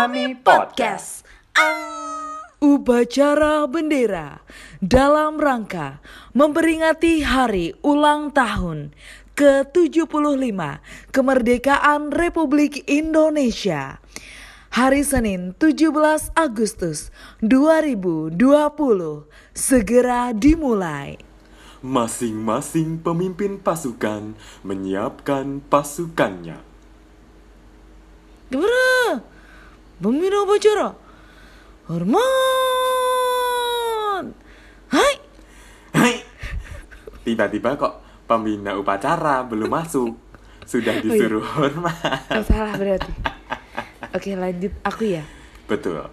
Kami Podcast. Upacara bendera dalam rangka memperingati hari ulang tahun ke-75 kemerdekaan Republik Indonesia. Hari Senin 17 Agustus 2020 segera dimulai. Masing-masing pemimpin pasukan menyiapkan pasukannya. Gimana? Pembina upacara. Hormat. Hai. Hai. Tiba-tiba kok pembina upacara belum masuk. Sudah disuruh hormat. Oh, salah berarti. Oke lanjut aku ya. Betul.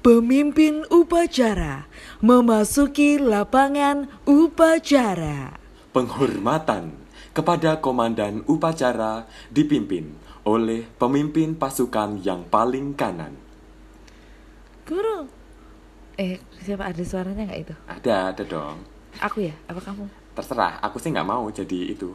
Pemimpin upacara memasuki lapangan upacara. Penghormatan kepada komandan upacara dipimpin oleh pemimpin pasukan yang paling kanan. Guru. Eh, siapa ada suaranya nggak itu? Ada, ada dong. Aku ya? Apa kamu? Terserah, aku sih nggak mau jadi itu.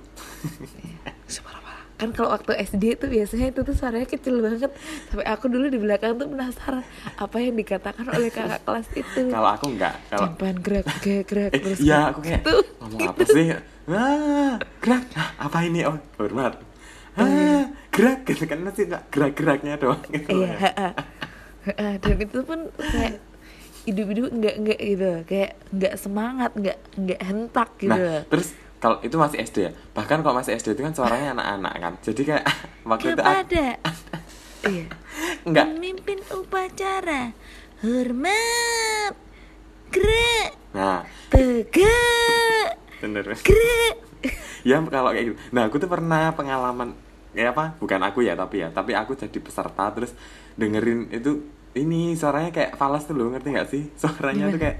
Suara apa? Kan kalau waktu SD itu biasanya itu tuh suaranya kecil banget. Sampai aku dulu di belakang tuh penasaran apa yang dikatakan oleh kakak kelas itu. Kalau aku nggak, kalau Campan gerak, gerak, gerak Eh, terus iya aku kayak gitu. ngomong apa sih? Ah, gerak. Ah, apa ini? Oh, hormat. Ah, gerak gitu kan masih nggak gerak-geraknya doang gitu. Iya. Ha-ha. dan itu pun kayak hidup-hidup nggak nggak gitu, kayak nggak semangat, nggak nggak hentak gitu. Nah, terus kalau itu masih SD ya. Bahkan kalau masih SD itu kan suaranya anak-anak kan. Jadi kayak waktu itu ah, Kepada iya. enggak Pemimpin upacara Hormat Gerak Nah, Tegak bener. Ya kalau kayak gitu. Nah, aku tuh pernah pengalaman ya apa? Bukan aku ya, tapi ya, tapi aku jadi peserta terus dengerin itu ini suaranya kayak falas tuh loh, ngerti nggak sih? Suaranya tuh kayak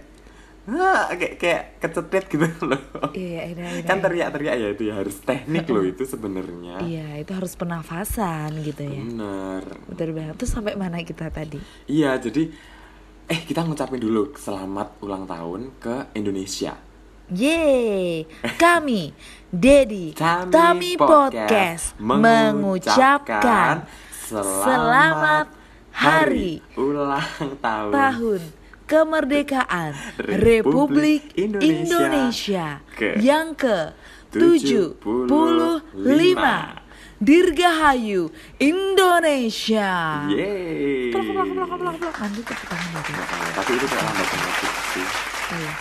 ah, kayak kayak kecetit gitu loh. Iya, iya, iya, kan iya. teriak-teriak ya itu ya harus teknik loh itu sebenarnya. Iya itu harus pernafasan gitu ya Bener. Betul banget Terus sampai mana kita tadi? Iya, jadi eh kita ngucapin dulu selamat ulang tahun ke Indonesia. Yeay Kami Dedi Tami Tami Podcast Podcast Mengucapkan Selamat Hari ulang tahun. tahun kemerdekaan Republik Republik Indonesia Indonesia, ke- yang ke 75 Dirgahayu Indonesia. Yeay. Nanti tepuk tangan lagi. Nah, tapi itu kayak lambat banget sih. Oh, iya.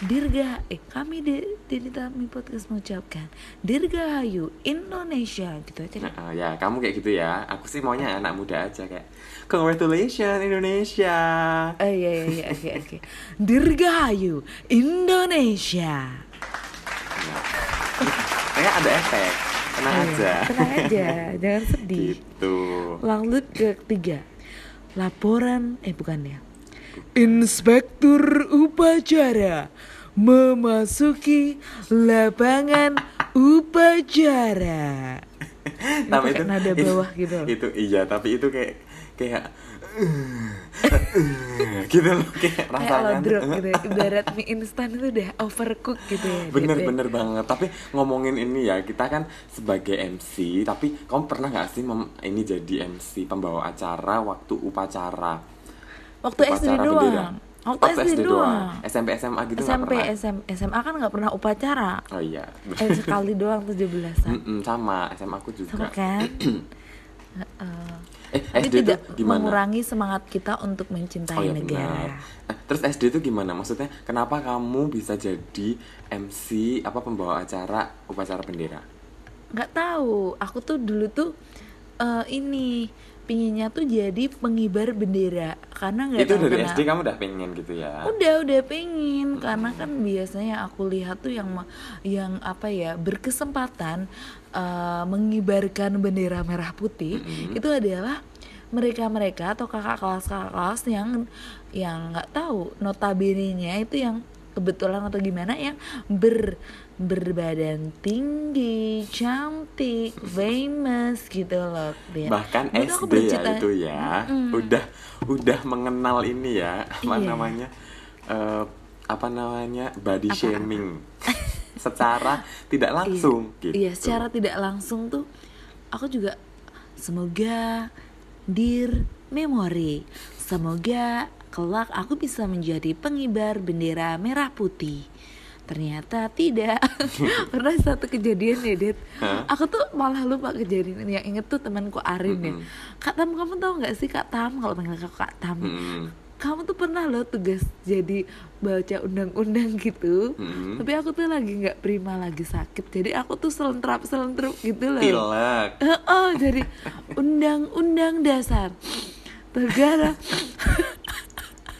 Dirga, eh kami di di Tami Podcast mengucapkan Dirgahayu Indonesia gitu aja. kan? Nah, ya kamu kayak gitu ya. Aku sih maunya anak muda aja kayak Congratulations Indonesia. Oh iya iya iya oke oke. Dirgahayu Indonesia. Kayak ada efek. Tenang Iya, aja. Tenang aja, jangan sedih. Gitu. Lanjut ke ketiga. Laporan eh bukan ya. Inspektur upacara memasuki lapangan upacara. tapi pakai nada bawah gitu loh. Itu iya, tapi itu kayak kayak gitu loh kayak Kayak rasanya. lodrok gitu ya. Ibarat mie instan itu udah overcook gitu ya. bener Dede. bener banget tapi ngomongin ini ya kita kan sebagai MC tapi kamu pernah nggak sih mem- ini jadi MC pembawa acara waktu upacara Waktu SD Upacara bendera. doang. Waktu SD doang. SMP SMA gitu SMP, pernah SM, SMA kan nggak pernah upacara. oh iya Eh sekali doang 17-an. Mm-mm, sama SMA aku juga Sama kan? Heeh. eh Tapi SD tidak itu gimana mengurangi semangat kita untuk mencintai Oh iya negara. benar. Eh, Terus SD itu gimana? Maksudnya kenapa kamu bisa jadi MC apa pembawa acara upacara bendera? nggak tahu aku tuh dulu tuh eh, ini pinginnya tuh jadi pengibar bendera karena nggak itu tahu dari kenapa. SD kamu udah pengen gitu ya? udah udah pengen karena kan biasanya aku lihat tuh yang yang apa ya berkesempatan eh, mengibarkan bendera merah putih itu adalah mereka-mereka atau kakak kelas kakak kelas yang yang nggak tahu notabene-nya itu yang kebetulan atau gimana yang ber berbadan tinggi, cantik, famous gitu loh dia. Bahkan SD ya itu ya, Mm-mm. udah udah mengenal ini ya, apa Iya. namanya? eh, apa namanya? body shaming. Secara tidak langsung iya. gitu. Iya, secara tidak langsung tuh aku juga semoga dir memori. Semoga kelak aku bisa menjadi pengibar bendera merah putih. Ternyata tidak. Pernah satu kejadian ya. Hah? Aku tuh malah lupa kejadian ini. Yang inget tuh temanku Arin ya. Mm-mm. Kak Tam, kamu tahu nggak sih Kak Tam? Kalau panggil aku Kak Tam. Mm-mm. Kamu tuh pernah loh tugas jadi baca undang-undang gitu. Mm-mm. Tapi aku tuh lagi nggak prima, lagi sakit. Jadi aku tuh selentrap selentrap gitu loh. Pilek. Heeh, jadi undang-undang dasar negara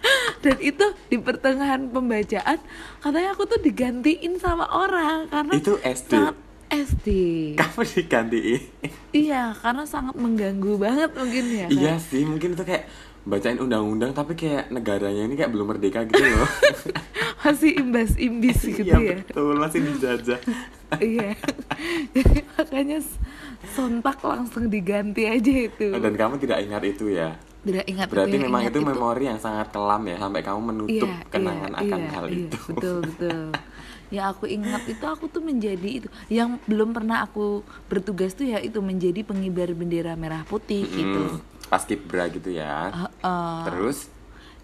dan itu di pertengahan pembacaan katanya aku tuh digantiin sama orang karena Itu SD? sangat SD Kamu digantiin? iya karena sangat mengganggu banget mungkin ya kan? Iya sih, mungkin itu kayak bacain undang-undang tapi kayak negaranya ini kayak belum merdeka gitu loh. masih imbas-imbis gitu Iya ya betul, masih dijajah. iya jadi makanya sontak langsung diganti aja itu Dan kamu tidak ingat itu ya? Tidak ingat Berarti memang ingat itu memori yang sangat kelam ya sampai kamu menutup Iya, kenangan iya, akan iya, hal iya, itu. betul betul yang aku ingat itu aku tuh menjadi itu yang belum pernah aku bertugas tuh ya itu menjadi pengibar bendera merah putih gitu Hmm, pas kibra gitu ya. Heeh. Terus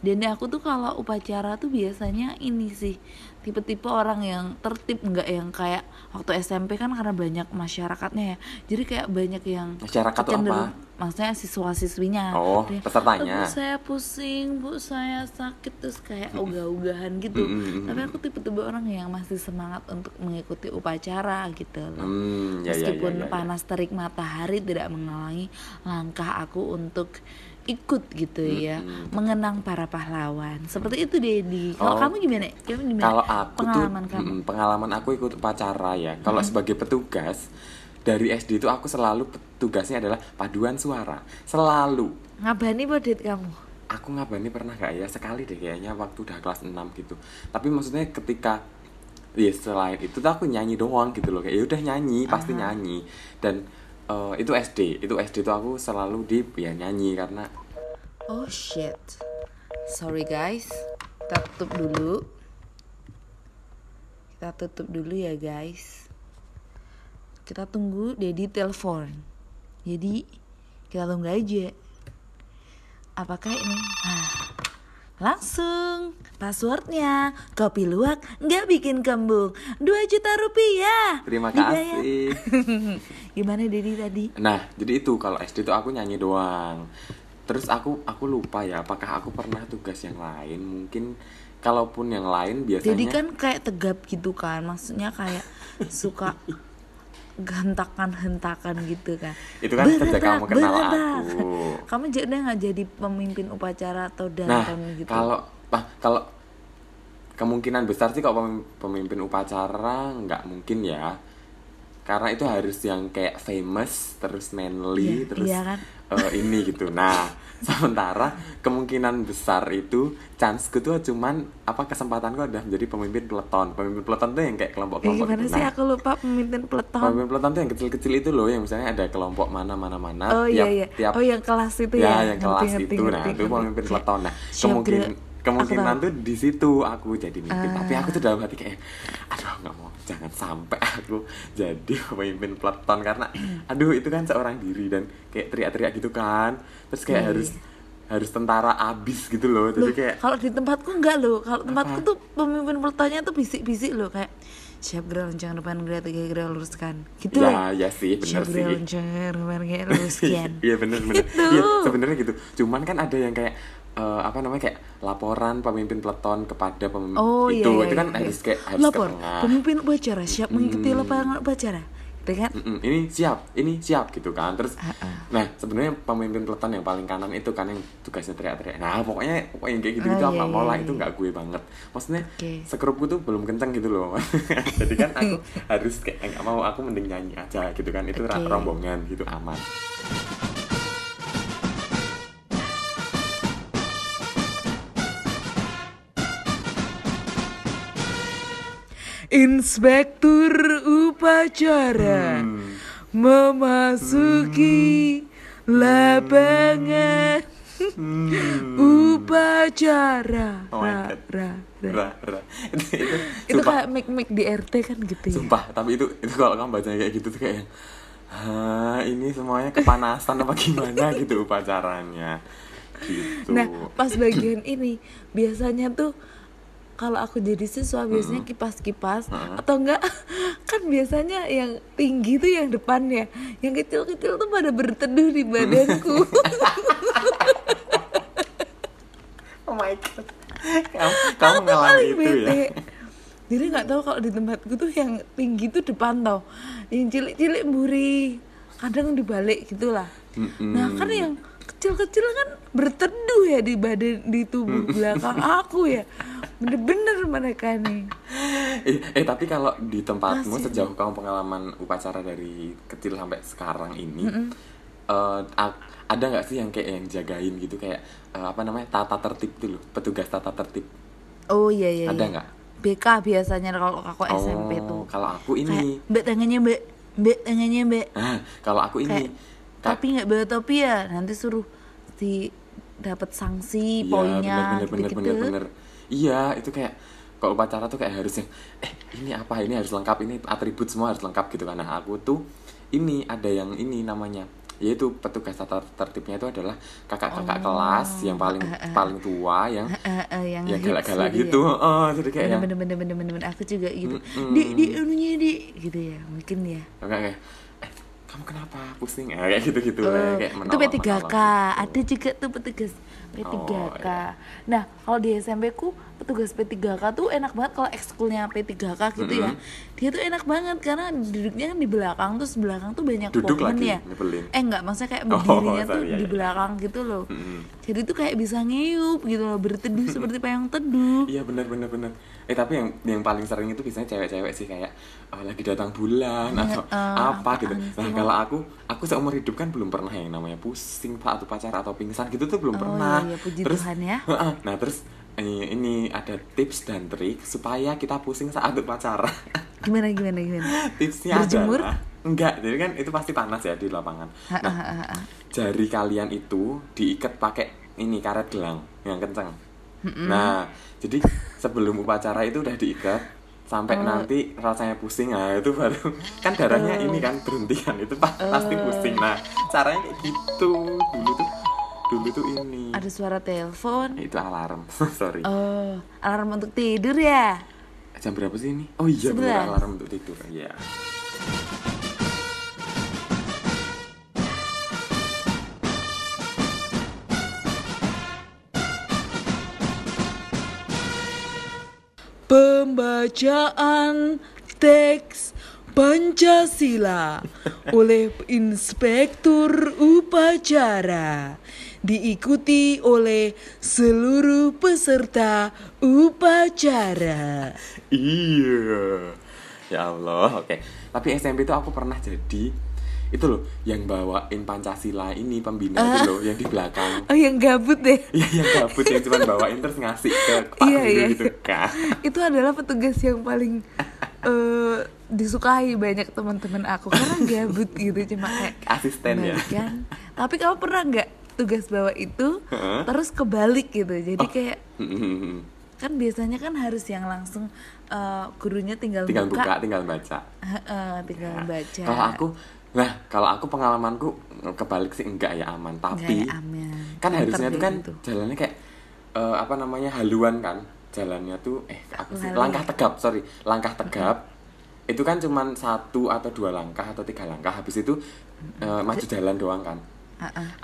dan aku tuh kalau upacara tuh biasanya ini sih tipe-tipe orang yang tertib nggak yang kayak waktu SMP kan karena banyak masyarakatnya ya jadi kayak banyak yang Masyarakat tuh apa? maksudnya siswa-siswinya Oh, Dia, pesertanya. "Bu, saya pusing bu saya sakit terus kayak ogah-ogahan gitu Mm, mm, mm, tapi mm. aku tipe-tipe orang yang masih semangat untuk mengikuti upacara gitu loh hmm, ya, ya, ya, meskipun ya, ya. panas terik matahari tidak menghalangi langkah aku untuk ikut gitu ya Mm-mm. mengenang para pahlawan seperti itu Dedi kalau Oh. kamu gimana kamu gimana Kalau aku pengalaman tuh kamu pengalaman aku ikut upacara ya. Kalau sebagai petugas dari SD itu aku selalu petugasnya adalah paduan suara. Selalu. ngabani bodet kamu Aku ngabani pernah gak ya sekali deh kayaknya waktu udah kelas 6 gitu. Tapi maksudnya ketika ya selain itu tuh aku nyanyi doang gitu loh kayak ya udah nyanyi pasti nyanyi dan eh, itu SD itu SD tuh aku selalu di ya nyanyi karena oh shit. Sorry guys. Kita tutup dulu. Kita tutup dulu ya guys. Kita tunggu Dedi telepon. Jadi kita tunggu aja. Apakah ini? Nah, langsung. Passwordnya. Kopi luwak nggak bikin kembung. 2 juta rupiah. Terima kasih gimana Dedi tadi Nah, jadi itu kalau SD itu aku nyanyi doang. Terus aku aku lupa ya, apakah aku pernah tugas yang lain? Mungkin kalaupun yang lain biasanya Jadi kan kayak tegap gitu kan, maksudnya kayak suka hentakan-hentakan gitu kan. Itu kan sejak kamu kenal berentak. aku. Kamu jadi nggak jadi pemimpin upacara atau Nah, danten gitu? kalau ah, kalau kemungkinan besar sih kalau pemim- pemimpin upacara nggak mungkin ya. Karena itu harus yang kayak famous, terus manly, Iya, terus iya kan? eh, ini gitu. Nah, sementara kemungkinan besar itu chanceku tuh cuman apa kesempatanku adalah menjadi pemimpin peleton. Pemimpin peleton tuh yang kayak Ya, kelompok-kelompok gimana gitu. sih Nah, aku lupa pemimpin peleton? Pemimpin peleton tuh yang kecil-kecil itu loh yang misalnya ada kelompok mana mana mana Oh tiap iya iya. tiap oh yang kelas itu ya, ya. yang kelas Ngerti, ngerti, itu nah ngerti, itu ngerti. pemimpin peleton nah Siap, kemungkin Gra. Kemungkinan Aku tuh di situ aku jadi mimpin tapi Ah. aku tuh dalam hati kayak aduh nggak mau jangan sampai aku jadi pemimpin peleton karena aduh itu kan seorang diri dan kayak teriak-teriak gitu kan terus kayak Iya, harus iya. harus tentara abis gitu loh jadi Loh, kayak kalau di tempatku enggak loh. Kalau tempatku Apa? tuh pemimpin peletonnya tuh bisik-bisik loh kayak siap gerak lonceng depan gerak tiga gerak luruskan. Gitu ya ya sih Siap sih gerak lonceng depan gerak luruskan. Iya bener bener. Gitu. Iya sebenarnya gitu. Cuman kan ada yang kayak eh, apa namanya kayak laporan pemimpin peleton kepada pemimpin Oh itu iya, iya, itu kan iya. harus kayak harus Lapor, ke tengah. pemimpin upacara siap mengikuti lapangan upacara. Gitu kan? Mm-mm, ini siap, ini siap gitu kan. Terus, Ah, ah. nah sebenarnya pemimpin peleton yang paling kanan itu kan yang tugasnya teriak-teriak. Nah pokoknya pokoknya yang kayak gitu gitu Ah, aku iya, iya, lah iya. itu nggak gue banget. Maksudnya Oke. sekrupku tuh belum kenceng gitu loh. Jadi kan aku harus kayak nggak mau aku mending nyanyi aja gitu kan. Itu Oke. rombongan gitu aman. Inspektur upacara Hmm. memasuki lapangan upacara. Oh Ra, ra, ra. Ra, ra. itu, itu, Itu kayak mic-mic di RT kan gitu ya. sumpah tapi itu itu kalau kamu bacanya kayak gitu tuh kayak Hah, ini semuanya kepanasan apa gimana gitu upacaranya gitu Nah, pas bagian ini biasanya tuh kalau aku jadi siswa biasanya kipas-kipas atau enggak kan biasanya yang tinggi tuh yang depan ya, yang kecil-kecil tuh pada berteduh di badanku. oh my god. Kamu, kamu ngalami Paling itu ya? bete. Jadi nggak tahu kalau di tempatku tuh yang tinggi tuh depan tau, yang cilik-cilik mburi, kadang dibalik gitulah. Nah kan yang kecil-kecil kan berteduh ya di badan di tubuh belakang aku ya, bener-bener mereka nih. eh, eh tapi kalau di tempatmu Masih. sejauh kamu pengalaman upacara dari kecil sampai sekarang ini eh, a- ada nggak sih yang kayak yang jagain gitu kayak eh, apa namanya tata tertib tuh loh petugas tata tertib Oh iya iya. Ada iya. nggak? BK biasanya kalau aku SMP Oh, tuh. kalau aku Kayak, ini mbak tangannya mbak, mbak tangannya mbak. ah kalau aku ini Kayak, tapi nggak bawa topi ya, nanti suruh di dapat sanksi Iya, poinnya bener, bener, gitu. bener, bener, bener. Iya, itu kayak kalau upacara tuh kayak harusnya eh ini apa ini harus lengkap ini atribut semua harus lengkap gitu kan. Nah, aku tuh ini ada yang ini namanya yaitu petugas tata tertibnya itu adalah kakak-kakak kelas yang paling paling tua yang Oh. Eh, eh, yang yang galak-galak gitu ya. Oh, jadi kayak yang Bener, bener, bener, bener, bener, aku juga gitu. Mm-mm. Di, di, anunya di, gitu ya, mungkin ya. kayak kayak eh kamu kenapa pusing ya kayak gitu-gitu Oh, kayak, kayak itu menolong- P3K, menolong gitu. ada juga tuh petugas P3K. Oh, iya. Nah, kalau di SMP ku petugas P3K tuh enak banget kalau ekskulnya P3K gitu ya. Dia tuh enak banget karena duduknya kan di belakang terus belakang tuh banyak Duduk pohon lagi, ya. nyebelin. Eh enggak, maksudnya kayak Oh, berdirinya tuh sorry, iya, di iya. belakang gitu loh. Mm-mm. Jadi tuh kayak bisa ngeyup gitu loh, berteduh seperti payung teduh. Iya benar benar benar. Eh tapi yang yang paling sering itu biasanya cewek-cewek sih kayak oh, lagi datang bulan atau eh, apa gitu. Nah kalau aku aku seumur hidup kan belum pernah yang namanya pusing pak atau pacar atau pingsan gitu tuh belum Oh, pernah. Iya, puji terus, Tuhan ya. Nah terus ini, ada tips dan trik supaya kita pusing saat berpacaran. Gimana gimana gimana? Tipsnya Berjemur? adalah enggak, jadi kan itu pasti panas ya di lapangan. Ha, Nah ha, ha, ha. jari kalian itu diikat pakai ini karet gelang yang kencang. Nah, jadi sebelum upacara itu udah diikat sampai nanti rasanya pusing nah itu baru kan darahnya ini kan berhenti kan itu pa- pasti pusing nah caranya kayak gitu dulu tuh dulu tuh ini. Ada suara telepon. itu alarm sorry. Oh, alarm untuk tidur ya? jam berapa sih ini? Oh iya bener alarm untuk tidur ya Pembacaan teks Pancasila oleh Inspektur Upacara diikuti oleh seluruh peserta upacara. Iya. Ya Allah, oke. Tapi SMP itu aku pernah jadi itu loh yang bawain Pancasila ini pembina itu loh yang di belakang. Oh yang gabut deh. Iya yang gabut yang cuma bawain terus ngasih ke Pak Iya, iya, gitu kan. Itu adalah petugas yang paling eh, disukai banyak teman-teman aku karena gabut gitu cuma kayak Asisten ya. Tapi kamu pernah nggak tugas bawa itu Heeh. terus kebalik gitu? Jadi kayak Mm-mm. kan biasanya kan harus yang langsung eh, gurunya tinggal, tinggal buka, buka, tinggal baca. Heeh, tinggal baca. Kalau aku nah kalau aku pengalamanku kebalik sih enggak ya aman tapi ya, aman. kan Pinter harusnya tuh kan gitu. jalannya kayak eh, apa namanya haluan kan jalannya tuh eh aku sih langkah tegap sorry langkah tegap itu kan cuman satu atau dua langkah atau tiga langkah habis itu eh, maju jalan doang kan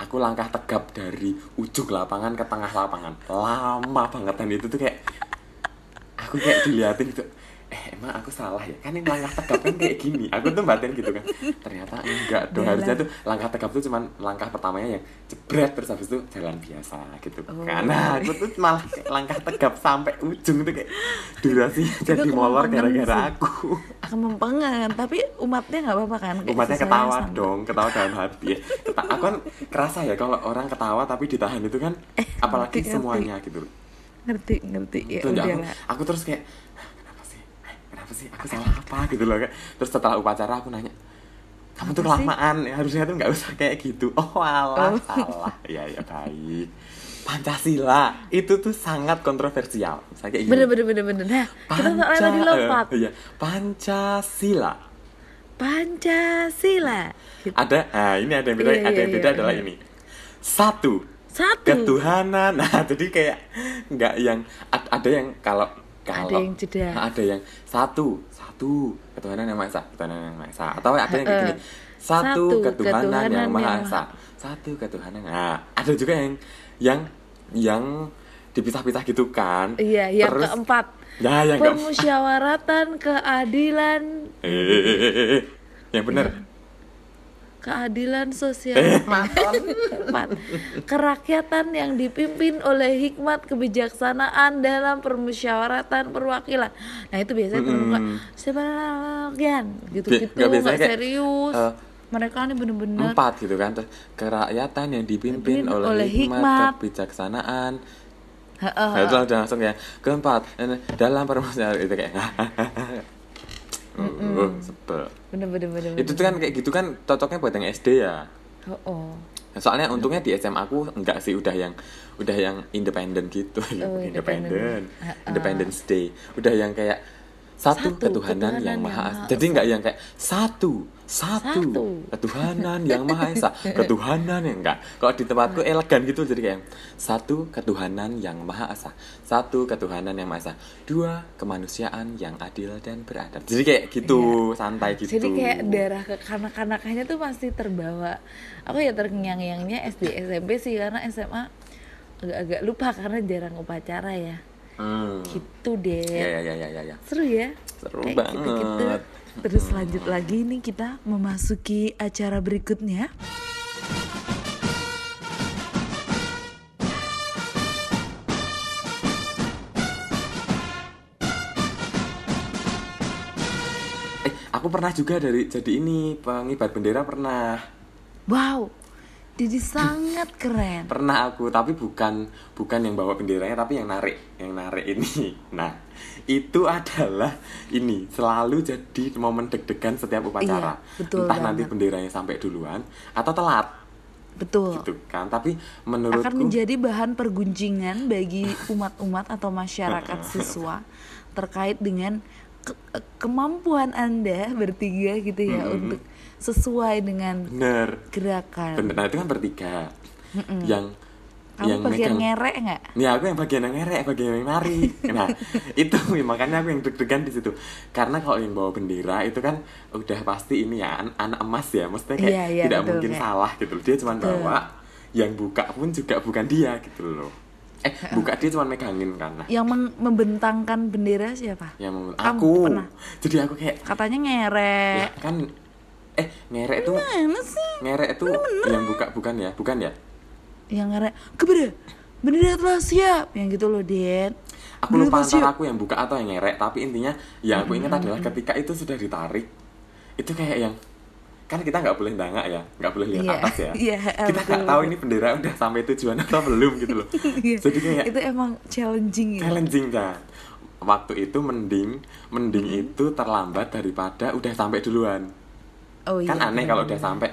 Aku langkah tegap dari ujung lapangan ke tengah lapangan. Lama banget dan itu tuh kayak aku kayak diliatin gitu eh emang aku salah ya? Kan ini langkah tegap kan kayak gini. Aku tuh batin gitu kan. Ternyata enggak dong Jalan. harusnya tuh langkah tegap tuh cuman langkah pertamanya yang jebret terus habis itu jalan biasa gitu. Oh. nah aku tuh malah langkah tegap sampai ujung tuh kayak durasinya jadi molor gara-gara aku. Kemempengan, tapi umatnya nggak apa-apa kan? Kayak umatnya ketawa sama- dong ketawa dalam hati ya. Keta- aku kan kerasa ya kalau orang ketawa tapi ditahan itu kan apalagi ngerti, ngerti. semuanya gitu. Ngerti, ngerti. Ya Tuh, udah aku, aku terus kayak "Hah, kenapa sih Eh, kenapa sih aku salah apa gitu loh terus setelah upacara aku nanya kamu tuh kelamaan ya, harusnya tuh nggak usah kayak gitu oh alah Oh. salah ya ya baik Pancasila itu tuh sangat kontroversial saya kayak. Bener, bener, bener, bener. Nah, kita Panca- tadi lompat. eh, iya. Pancasila Pancasila. Gitu. ada nah ini ada yang beda Iya, ada iya, yang beda iya, adalah iya. ini satu Satu. ketuhanan nah jadi kayak nggak yang ad- ada yang kalau kalau Ada yang jeda. ada yang satu satu ketuhanan yang maha esa ketuhanan yang maha esa. Atau ada yang kayak gini satu, Satu ketuhanan, ketuhanan yang maha esa. Satu ketuhanan. Nah ada juga yang yang yang dipisah-pisah gitu kan. Iya, yang Terus- keempat. ya yang keempat. Permusyawaratan keadilan. Eh, eh, eh, eh, eh. yang bener keadilan sosial. eh. Kerakyatan yang dipimpin oleh hikmat kebijaksanaan dalam permusyawaratan perwakilan. Nah, itu biasanya terbuka sebagian gitu-gitu Nggak, serius. eh, Mereka ini bener-bener empat gitu kan kerakyatan yang dipimpin Dipimpin oleh, oleh hikmat, hikmat. kebijaksanaan Heeh. nah, itu udah langsung ya keempat eh, dalam permasalahan itu kayak uh, sebel bener-bener bener. itu tuh kan kayak gitu kan cocoknya buat yang SD ya? Oh, oh. soalnya untungnya di SMA aku enggak sih udah yang udah yang independen gitu. Oh, independen independen. Independence Day. Udah yang kayak satu, Satu, ketuhanan, ketuhanan yang yang maha Maha jadi enggak yang kayak satu satu, Satu. ketuhanan yang maha esa ketuhanan yang enggak kalau di tempatku elegan gitu jadi kayak satu ketuhanan yang maha esa satu ketuhanan yang maha esa dua kemanusiaan yang adil dan beradab jadi kayak gitu santai gitu Iya. Jadi kayak darah kekanak-kanakannya tuh pasti terbawa. Aku ya terngiang-ngiangnya SD SMP sih karena SMA agak-agak lupa karena jarang upacara ya. hmm. Gitu deh. ya ya ya ya ya. Seru ya? Seru Kayak banget. gitu-gitu. Terus lanjut lagi nih kita memasuki acara berikutnya. Eh, aku pernah juga dari jadi ini pengibar bendera pernah. Wow, jadi sangat keren. Pernah aku, tapi bukan bukan yang bawa benderanya tapi yang narik, yang narik ini. Nah, itu adalah ini selalu jadi momen deg-degan setiap upacara. Iya, betul Entah nanti banget. benderanya sampai duluan atau telat Betul. gitu kan. Tapi menurutku akan menjadi bahan pergunjingan bagi umat-umat atau masyarakat siswa terkait dengan ke- kemampuan Anda bertiga gitu ya untuk sesuai dengan bener. gerakan. Bener. Nah, itu kan bertiga. Yang Kamu yang bagian megang- ngerek nggak? Ya aku yang bagian yang ngerek, bagian yang nari. Nah, itu makanya aku yang deg-degan di situ. Karena kalau yang bawa bendera itu kan udah pasti ini ya an- anak emas ya, maksudnya kayak Iya, iya, tidak betul, mungkin kayak- salah gitu loh. Dia cuma bawa, yang buka pun juga bukan dia gitu loh. Eh, buka dia cuma megangin kan. Nah, Yang membentangkan bendera siapa? yang Kamu aku. pernah? Jadi aku kayak Katanya ya ngerek. kan eh ngerek Mana sih? ngerek itu yang buka bukan ya? Bukan ya? Yang ngerek. Kebeda. Bendera telah siap. Yang gitu loh, Den. aku lupa antara aku yang buka atau yang ngerek tapi intinya yang aku ingat adalah ketika itu sudah ditarik itu kayak yang kan kita nggak boleh dangak ya nggak boleh lihat Iya, atas ya iya, kita nggak tahu ini bendera udah sampai tujuan atau belum gitu loh Iya. jadi kayak itu emang challenging ya. challenging kan waktu itu mending mending itu terlambat daripada udah sampai duluan Oh kan iya. aneh kalau udah sampai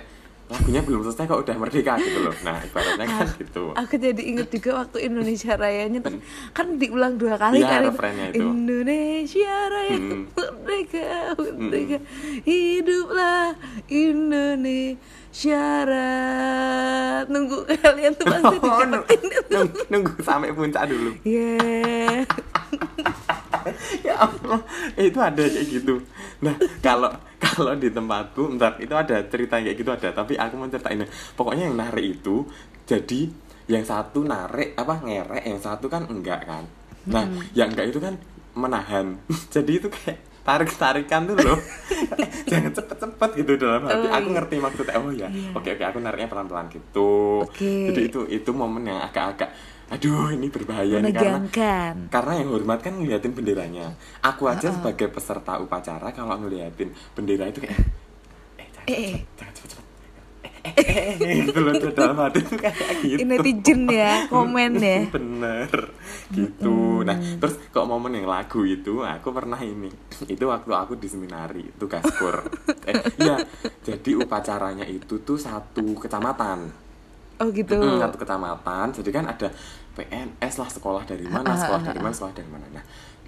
lagunya belum selesai kok udah merdeka gitu loh. Nah ibaratnya kan gitu. Aku jadi inget juga waktu Indonesia Rayanya tuh kan diulang dua kali Iya, kan itu. Indonesia Raya Hmm. merdeka merdeka. Hiduplah Indonesia Raya. Nunggu kalian tuh pasti Oh, nung- dicepetin itu. nung- nunggu sampai puncak dulu. Yeah. ya Allah itu ada kayak gitu. Nah kalau kalau di tempatku bentar itu ada cerita kayak gitu ada tapi aku mau ceritain. Pokoknya yang narik itu jadi yang satu narik apa ngerek yang satu kan enggak kan. Nah yang enggak itu kan menahan. Jadi itu kayak tarik tarikan tuh loh. Jangan cepet cepet gitu dalam hati. Oh, aku iya. ngerti maksudnya. Oh ya Iya. oke oke aku nariknya pelan pelan gitu. Oke. jadi itu itu momen yang agak-agak aduh ini berbahaya nih karena karena yang hormat kan ngeliatin benderanya. Aku aja sebagai peserta upacara kalau ngeliatin bendera itu kayak eh jangan Eh, eh. cepet, jangan. Eh, eh, eh, eh, gitu loh dalam hati tuh kayak gitu. Netizen ya komen ya Bener gitu. Nah, terus kok momen yang lagu itu aku pernah ini. Itu waktu aku di seminari tugas kur. eh, iya, jadi upacaranya itu tuh satu kecamatan. oh gitu Mm, satu kecamatan jadi kan ada PNS lah sekolah dari mana sekolah dari mana sekolah dari mana. Nah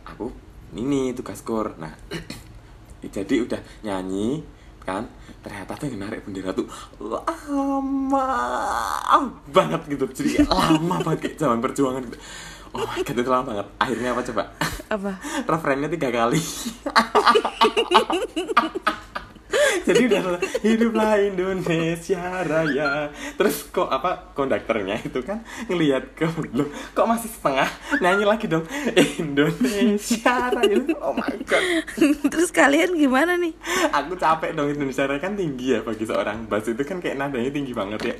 aku ini tugas kur. Nah jadi udah nyanyi kan? Ternyata tuh yang narik bendera tuh lama banget gitu. Jadi lama banget kayak zaman perjuangan gitu. Oh my god itu lama banget. Akhirnya apa coba? Apa? Referennya tiga kali jadi udah hiduplah Indonesia Raya. Terus kok apa konduktornya itu kan ngelihat ke belum kok masih setengah? Nyanyi lagi dong. Indonesia Raya. Oh my god. Terus kalian gimana nih? Aku capek dong Indonesia Raya kan tinggi ya bagi seorang bass. Itu kan kayak nadanya tinggi banget ya.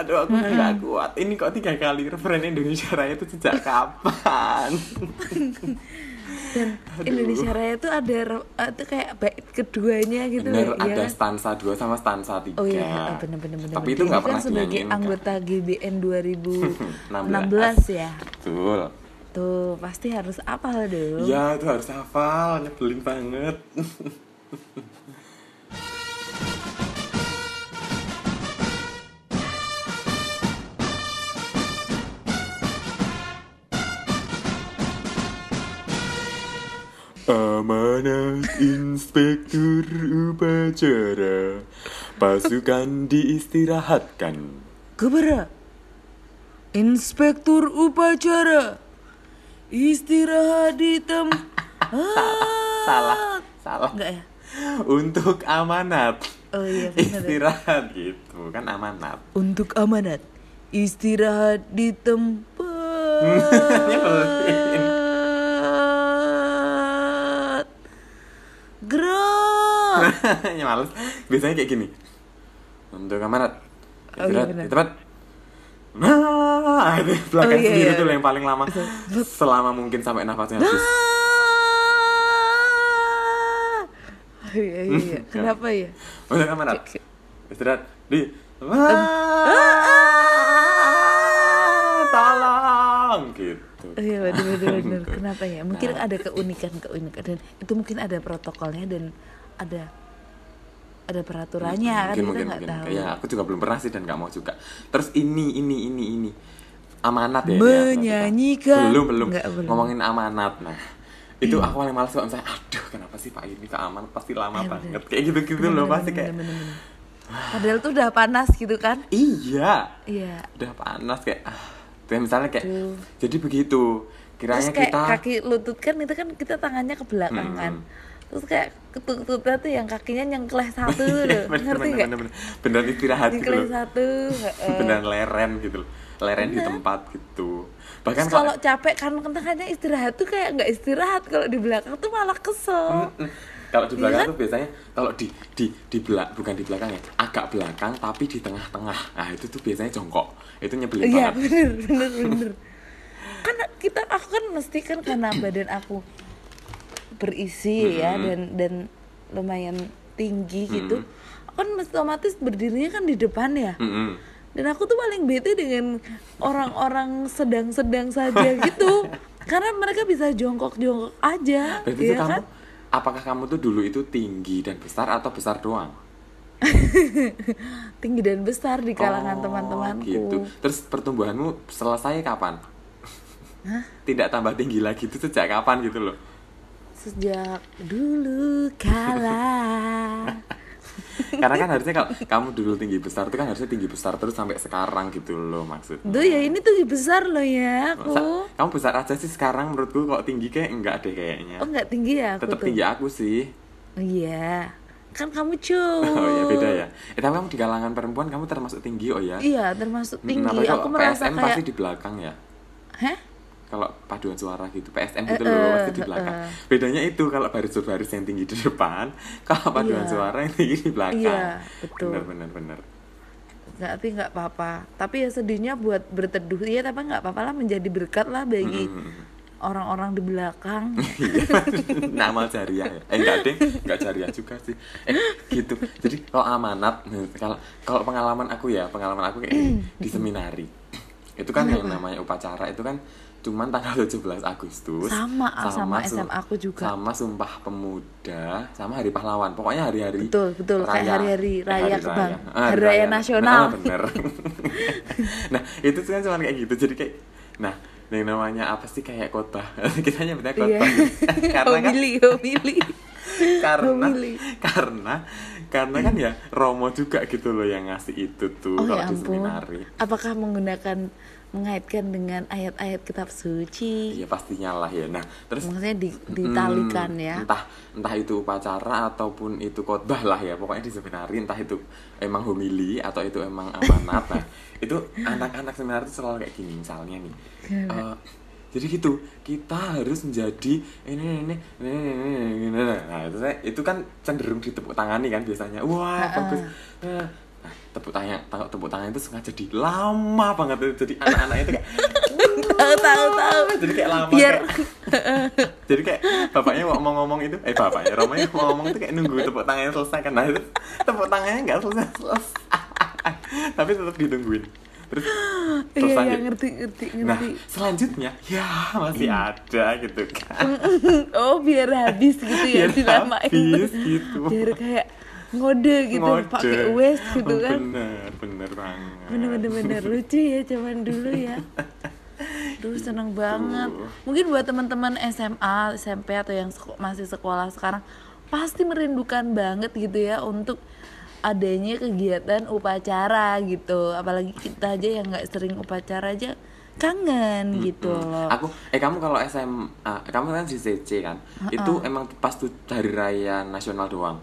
Aduh aku nggak kuat. Ini kok tiga kali referen Indonesia Raya itu sejak kapan dan Aduh. Indonesia Raya tuh ada re- eh, kayak bait keduanya gitu bener ya ada kan? stansa 2 sama stansa 3 Oh iya, bener bener bener. tapi itu nggak kan pernah sebagai dinyanyiin, Kak. anggota GBN 2016 ya. betul Tuh, pasti harus apa dong. Ya itu harus hafal, nyebelin banget Amanat inspektur upacara Pasukan diistirahatkan Gebera. Inspektur upacara. Istirahat di tempat. Salah, salah Enggak ya? Untuk amanat Oh iya, bener ya. Istirahat gitu, kan amanat Untuk amanat. Istirahat di tempat. Nyebelin. Gerak. ya males. Biasanya kayak gini. Untuk amanat Oh, iya, istirahat benar. di tempat nah itu belakang Oh, iya, sendiri iya. tuh yang paling lama. Selama mungkin sampai nafasnya habis. Ah. Iya, iya, iya. Kenapa ya? untuk Kayak- istirahat. Di. Tolong. Gitu. Oh iya bener bener bener. Kenapa ya? Mungkin ada keunikan keunikan dan itu mungkin ada protokolnya dan ada ada peraturannya kan mungkin kita mungkin nggak mungkin tahu. ya aku juga belum pernah sih dan nggak mau juga terus ini ini ini ini amanat ya ini Menyanyikan. belum belum Nggak, belum. ngomongin amanat nah itu aku paling males kalau misalnya aduh kenapa sih pak ini ke amanat pasti lama Iya, banget bener. kayak gitu gitu Bener, loh bener, pasti bener, kayak bener, bener. Padahal tuh udah panas gitu kan? iya Iya. udah panas kayak ah kayak misalnya kayak Aduh. jadi begitu Terus kiranya kayak kita kaki lutut kan itu kan kita tangannya ke belakang kan. Terus kayak ketut-ketutnya tuh yang kakinya nyengkleh satu loh. bener, Ngerti bener, nggak? bener, bener. istirahat gitu loh satu. beneran leren gitu loh leren di tempat gitu bahkan kalau capek kan tangannya istirahat tuh kayak nggak istirahat kalau di belakang tuh malah kesel. Kalau di Iya belakang kan? tuh biasanya kalau di di di belak bukan di belakang ya, agak belakang tapi di tengah-tengah. Nah, itu tuh biasanya jongkok. Itu nyebelin Iya banget. bener bener bener. kan kita aku kan mesti kan karena badan aku berisi ya dan dan lumayan tinggi gitu. Aku kan otomatis berdirinya kan di depan ya. Mm-mm. Dan aku tuh paling bete dengan orang-orang sedang-sedang saja gitu. Karena mereka bisa jongkok-jongkok aja, Berarti ya tuh kamu kan? apakah kamu tuh dulu itu tinggi dan besar atau besar doang? Tinggi dan besar di kalangan Oh, teman-temanku. Gitu. Terus pertumbuhanmu selesai kapan? Tidak tambah tinggi lagi itu sejak kapan gitu loh? Sejak dulu kala. Karena kan harusnya kalau kamu dulu tinggi besar itu kan harusnya tinggi besar terus sampai sekarang gitu loh maksudnya. Duh ya ini tuh besar loh ya aku. Masa- kamu besar aja sih sekarang menurutku kok tinggi kayak enggak deh kayaknya. Oh nggak tinggi ya aku Tetap tuh. tinggi aku sih. Oh, iya. Kan kamu cowok. Oh ya beda ya. Eh tapi kamu di kalangan perempuan kamu termasuk tinggi oh ya. Iya termasuk Hmm, tinggi. kalau aku merasa PSM kayak. pasti di belakang ya. Hah? Kalau paduan suara gitu, PSM gitu Eh, loh pasti di belakang. eh. Bedanya itu kalau baris-baris yang tinggi di depan, kalau paduan Iya. suara yang tinggi di belakang. Iya, betul. Bener bener bener. Nggak, tapi nggak apa-apa. Tapi ya sedihnya buat berteduh ya, tapi nggak apa-apa lah menjadi berkat lah bagi Hmm. orang-orang di belakang. Iya, nama jariah ya. Eh enggak deh, enggak jariah juga sih. Eh gitu. Jadi kalau amanat, kalau kalau pengalaman aku ya, pengalaman aku kayak di seminari. Itu kan yang namanya upacara itu kan cuman tanggal 17 Agustus Sama, sama su- SMA aku juga. sama Sumpah Pemuda sama Hari Pahlawan pokoknya hari-hari Betul, betul. Kayak hari-hari Eh, raya hari kebang- Ah, hari raya nasional. Nah, bener nah itu tuh kan cuma kayak gitu jadi kayak nah yang namanya apa sih kayak khotbah kita nyebutnya Iya. khotbah karena kan Homili, homili. karena Homili. karena karena kan ya Romo juga gitu loh yang ngasih itu tuh Oh kalau ya di seminari. Apakah menggunakan mengaitkan dengan ayat-ayat kitab suci? ya pastinya lah ya. Nah terus Maksudnya di, ditalikan Hmm, ya. entah entah itu upacara ataupun itu khotbah lah ya. Pokoknya di seminari entah itu emang homili atau itu emang amanat. Nah itu anak-anak seminari itu selalu kayak gini misalnya nih. Eh, jadi gitu kita harus menjadi ini ini ini ini, ini, ini. nah itu saya itu kan cenderung ditepuk tangani kan biasanya. Wah bagus. Nah tepuk tangan tepuk tangan itu sengaja jadi lama banget itu jadi anak-anak itu kayak tahu tahu tahu. jadi kayak lama Biar- kayak- jadi kayak bapaknya mau ngomong itu eh bapaknya Romanya mau ngomong itu kayak nunggu tepuk tangannya selesai kan. Nah itu tepuk tangannya nggak selesai selesai. Tapi tetap ditungguin terus Iya, selesai iya ngerti ngerti nah ngerti. selanjutnya ya masih ada gitu kan. Oh biar habis gitu ya Biar dilamain habis gitu. biar kayak ngode gitu pakai wes gitu kan. Bener bener banget. Bener bener bener. Lucu ya zaman dulu ya. Duh seneng banget. Mungkin buat teman-teman SMA, SMP atau yang seko- masih sekolah sekarang Pasti merindukan banget gitu ya untuk adanya kegiatan upacara gitu. Apalagi kita aja yang nggak sering upacara aja kangen gitu loh. Aku eh kamu kalau SMA kamu kan di CC kan? Itu emang pas tuh hari raya nasional doang?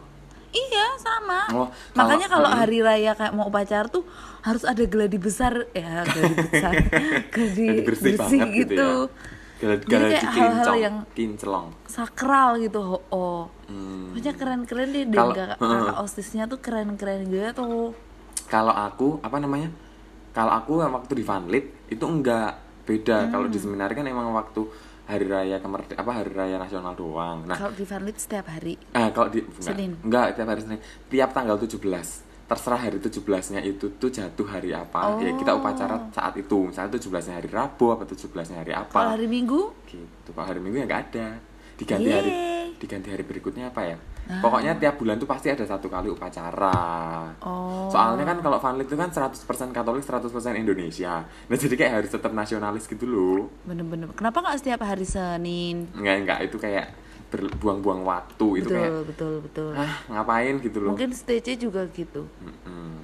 Iya sama. Oh, Makanya kalau- hari raya kayak mau upacara tuh harus ada geladi besar. Ya geladi besar, geladi Jadi bersih, bersih gitu, gitu. ya Jadi galadi kayak hal-hal yang kinclong sakral gitu. Oh, oh. Hmm. Pokoknya keren-keren deh dan Kalau- kakak, kakak osisnya tuh keren-keren gitu. kalau aku apa namanya kalau aku waktu di Vanlit itu enggak beda kalau Hmm. di seminari kan emang waktu hari raya kemerd apa hari raya nasional doang nah Kalau di Vanlit setiap hari. eh, kalau di enggak, Senin. enggak tiap hari Senin tiap tanggal 17 terserah hari 17 nya itu tuh jatuh hari apa ya kita Oh. upacara saat itu misalnya 17 nya hari Rabu apa 17 nya hari apa Kalau hari Minggu gitu kalau hari minggu ya nggak ada diganti hari Yeay. diganti hari berikutnya apa ya pokoknya tiap bulan tuh pasti ada satu kali upacara Oh. soalnya kan kalau Vanlit itu kan 100% Katolik 100% Indonesia nah jadi kayak harus tetap nasionalis gitu loh bener-bener. Kenapa nggak setiap hari Senin? nggak nggak itu kayak berbuang-buang waktu itu betul, kayak betul, betul. ah ngapain gitu loh Mungkin stage juga gitu. Mm-mm.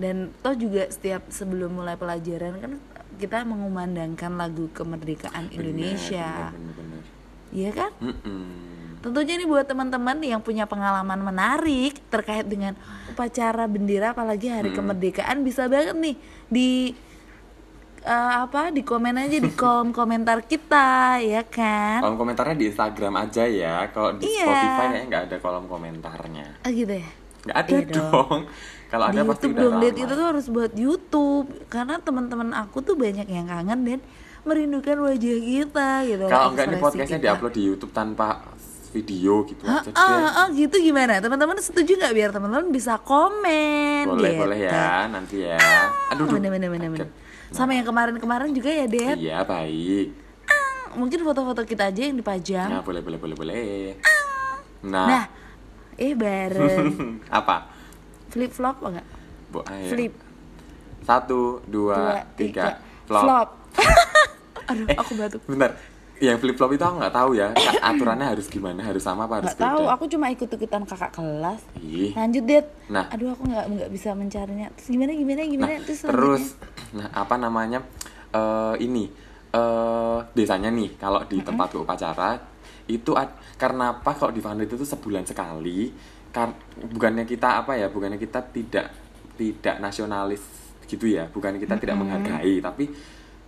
dan toh juga setiap sebelum mulai pelajaran kan kita mengumandangkan lagu kemerdekaan Indonesia bener, iya kan Mm-mm. tentunya ini buat teman-teman yang punya pengalaman menarik terkait dengan upacara bendera apalagi hari kemerdekaan bisa banget nih di eh, apa di komen aja di kolom komentar kita ya kan? Kolom komentarnya di Instagram aja ya. Kalau di Iya. Spotify kayaknya nggak ada kolom komentarnya. Ah gitu ya? Nggak ada Iya dong. dong. Kalau di ada pasti udah dong lama. itu tuh harus buat YouTube. Karena teman-teman aku tuh banyak yang kangen dan merindukan wajah kita gitu. Kalau ini ekspresi podcastnya diupload di YouTube tanpa video gitu Ah, aja ah, ah, gitu gimana? Teman-teman setuju nggak biar teman-teman bisa komen boleh gitu. boleh ya nanti ya. Aduh duh, bener bener bener bener kaget. Sama yang kemarin-kemarin juga ya Det iya baik. Mungkin foto-foto kita aja yang dipajang. Nah boleh boleh boleh boleh. Nah, nah eh bareng. Apa? Flip flop enggak Bu, ayo. flip. Satu dua, dua tiga, tiga. flop, flop. Aduh Eh, aku batuk. bentar. Yang flip flop itu aku nggak tahu ya. Aturannya harus gimana? Harus sama apa harus tahu beda? aku cuma ikut-ikutan kakak kelas. Ih. lanjut Det Nah. aduh aku nggak nggak bisa mencarinya. Terus gimana gimana gimana? Nah, terus, terus? Nah apa namanya? Eh ini eh biasanya nih kalau di tempat upacara itu ad- karena apa? Kalau di Vanlit itu sebulan sekali kan bukannya kita apa ya bukannya kita tidak tidak nasionalis gitu ya bukannya kita tidak menghargai tapi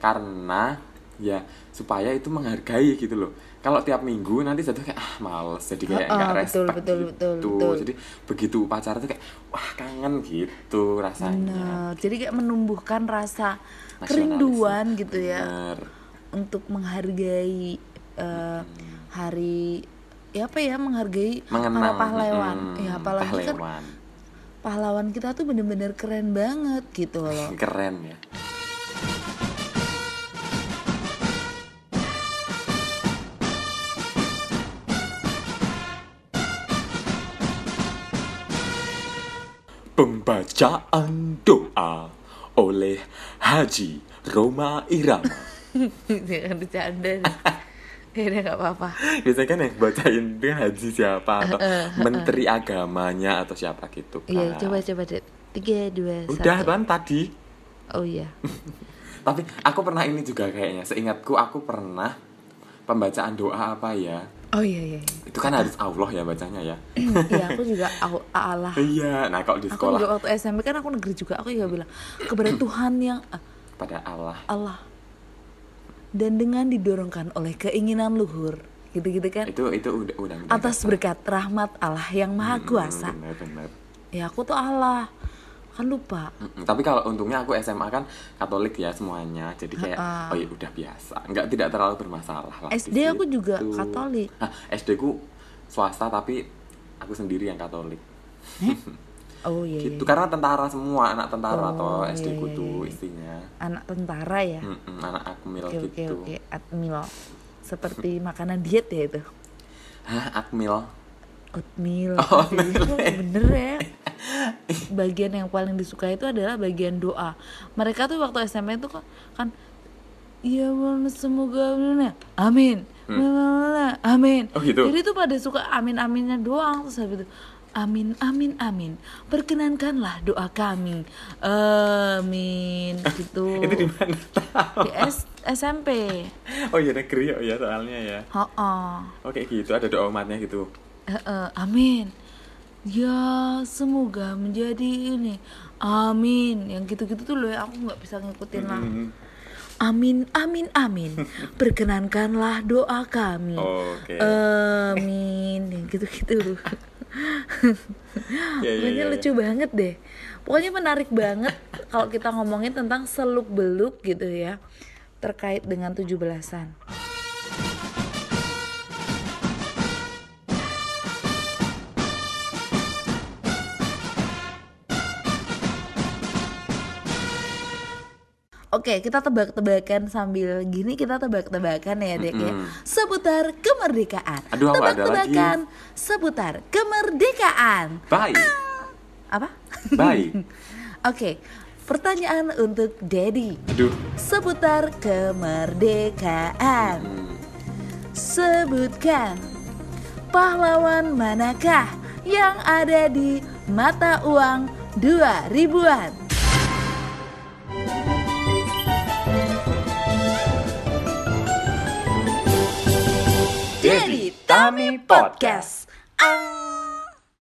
karena ya supaya itu menghargai gitu loh kalau tiap minggu nanti jatuh kayak ah males. Jadi kayak nggak ah, betul, respect betul, gitu. betul, betul. jadi begitu upacara tuh kayak wah kangen gitu rasanya. Bener. jadi kayak menumbuhkan rasa kerinduan gitu ya Bener. untuk menghargai eh, hari ya apa ya menghargai mengenang. para pahlawan. Mm, ya apalagi kan pahlawan. pahlawan kita tuh bener-bener keren banget gitu loh. Keren ya Pembacaan doa oleh Haji Roma Irama. jangan bercanda nih. ya udah nggak apa-apa Biasanya kan yang bacain itu haji siapa atau menteri agamanya atau siapa gitu kan. iya coba coba deh tiga dua Udah satu kan tadi. oh iya Tapi aku pernah ini juga kayaknya. Seingatku aku pernah pembacaan doa apa ya? Oh iya iya iya. Itu kan harus Allah ya bacanya ya. Iya, aku juga Allah Iya, nah kalau di aku sekolah juga waktu SMP kan aku negeri juga aku juga bilang kepada Tuhan yang ah, pada Allah. Allah dan dengan didorongkan oleh keinginan luhur gitu-gitu kan Itu itu udah udah. udah atas berkat rahmat Allah yang maha kuasa Benar benar. ya aku tuh Allah kan lupa Mm-mm. Tapi kalau untungnya aku SMA kan Katolik ya semuanya, jadi kayak oh ya udah biasa, nggak tidak terlalu bermasalah lah. SD aku juga. Katolik. Nah, SD ku swasta tapi aku sendiri yang Katolik. oh iya, iya. gitu karena tentara semua anak tentara Oh, iya, SD ku iya, tuh iya. istrinya anak tentara ya Mm-mm, anak akmil oke gitu oke atmil seperti makanan diet ya itu hah akmil oatmeal Oh, Iya, bener ya bagian yang paling disuka itu adalah bagian doa. Mereka tuh waktu SMP itu kan kan ya semoga amin amin. Oh, gitu? jadi tuh pada suka amin aminnya doang terus habis itu amin amin amin. Perkenankanlah doa kami. Amin gitu. itu di mana? Di S- SMP oh iya negeri oh ya soalnya ya. Heeh. oke gitu ada doa umatnya gitu. Eh, eh, amin. Ya semoga menjadi ini. Amin. Yang gitu-gitu tuh loh ya, aku nggak bisa ngikutin lah. Mm. Amin, amin, amin. Perkenankanlah doa kami. oke Amin. Yang gitu-gitu loh. Ya, ya, Pokoknya ya, ya. lucu banget deh. Pokoknya menarik banget kalau kita ngomongin tentang seluk beluk gitu ya terkait dengan 17-an. Oke, kita tebak-tebakan sambil gini kita tebak-tebakan ya, Dek ya. Seputar kemerdekaan. Aduh. Tebak-tebakan seputar kemerdekaan. baik Apa? baik Oke, pertanyaan untuk Dedi aduh seputar kemerdekaan. Hmm. Sebutkan pahlawan manakah yang ada di mata uang dua ribuan? Dedi Tami Podcast. Ah.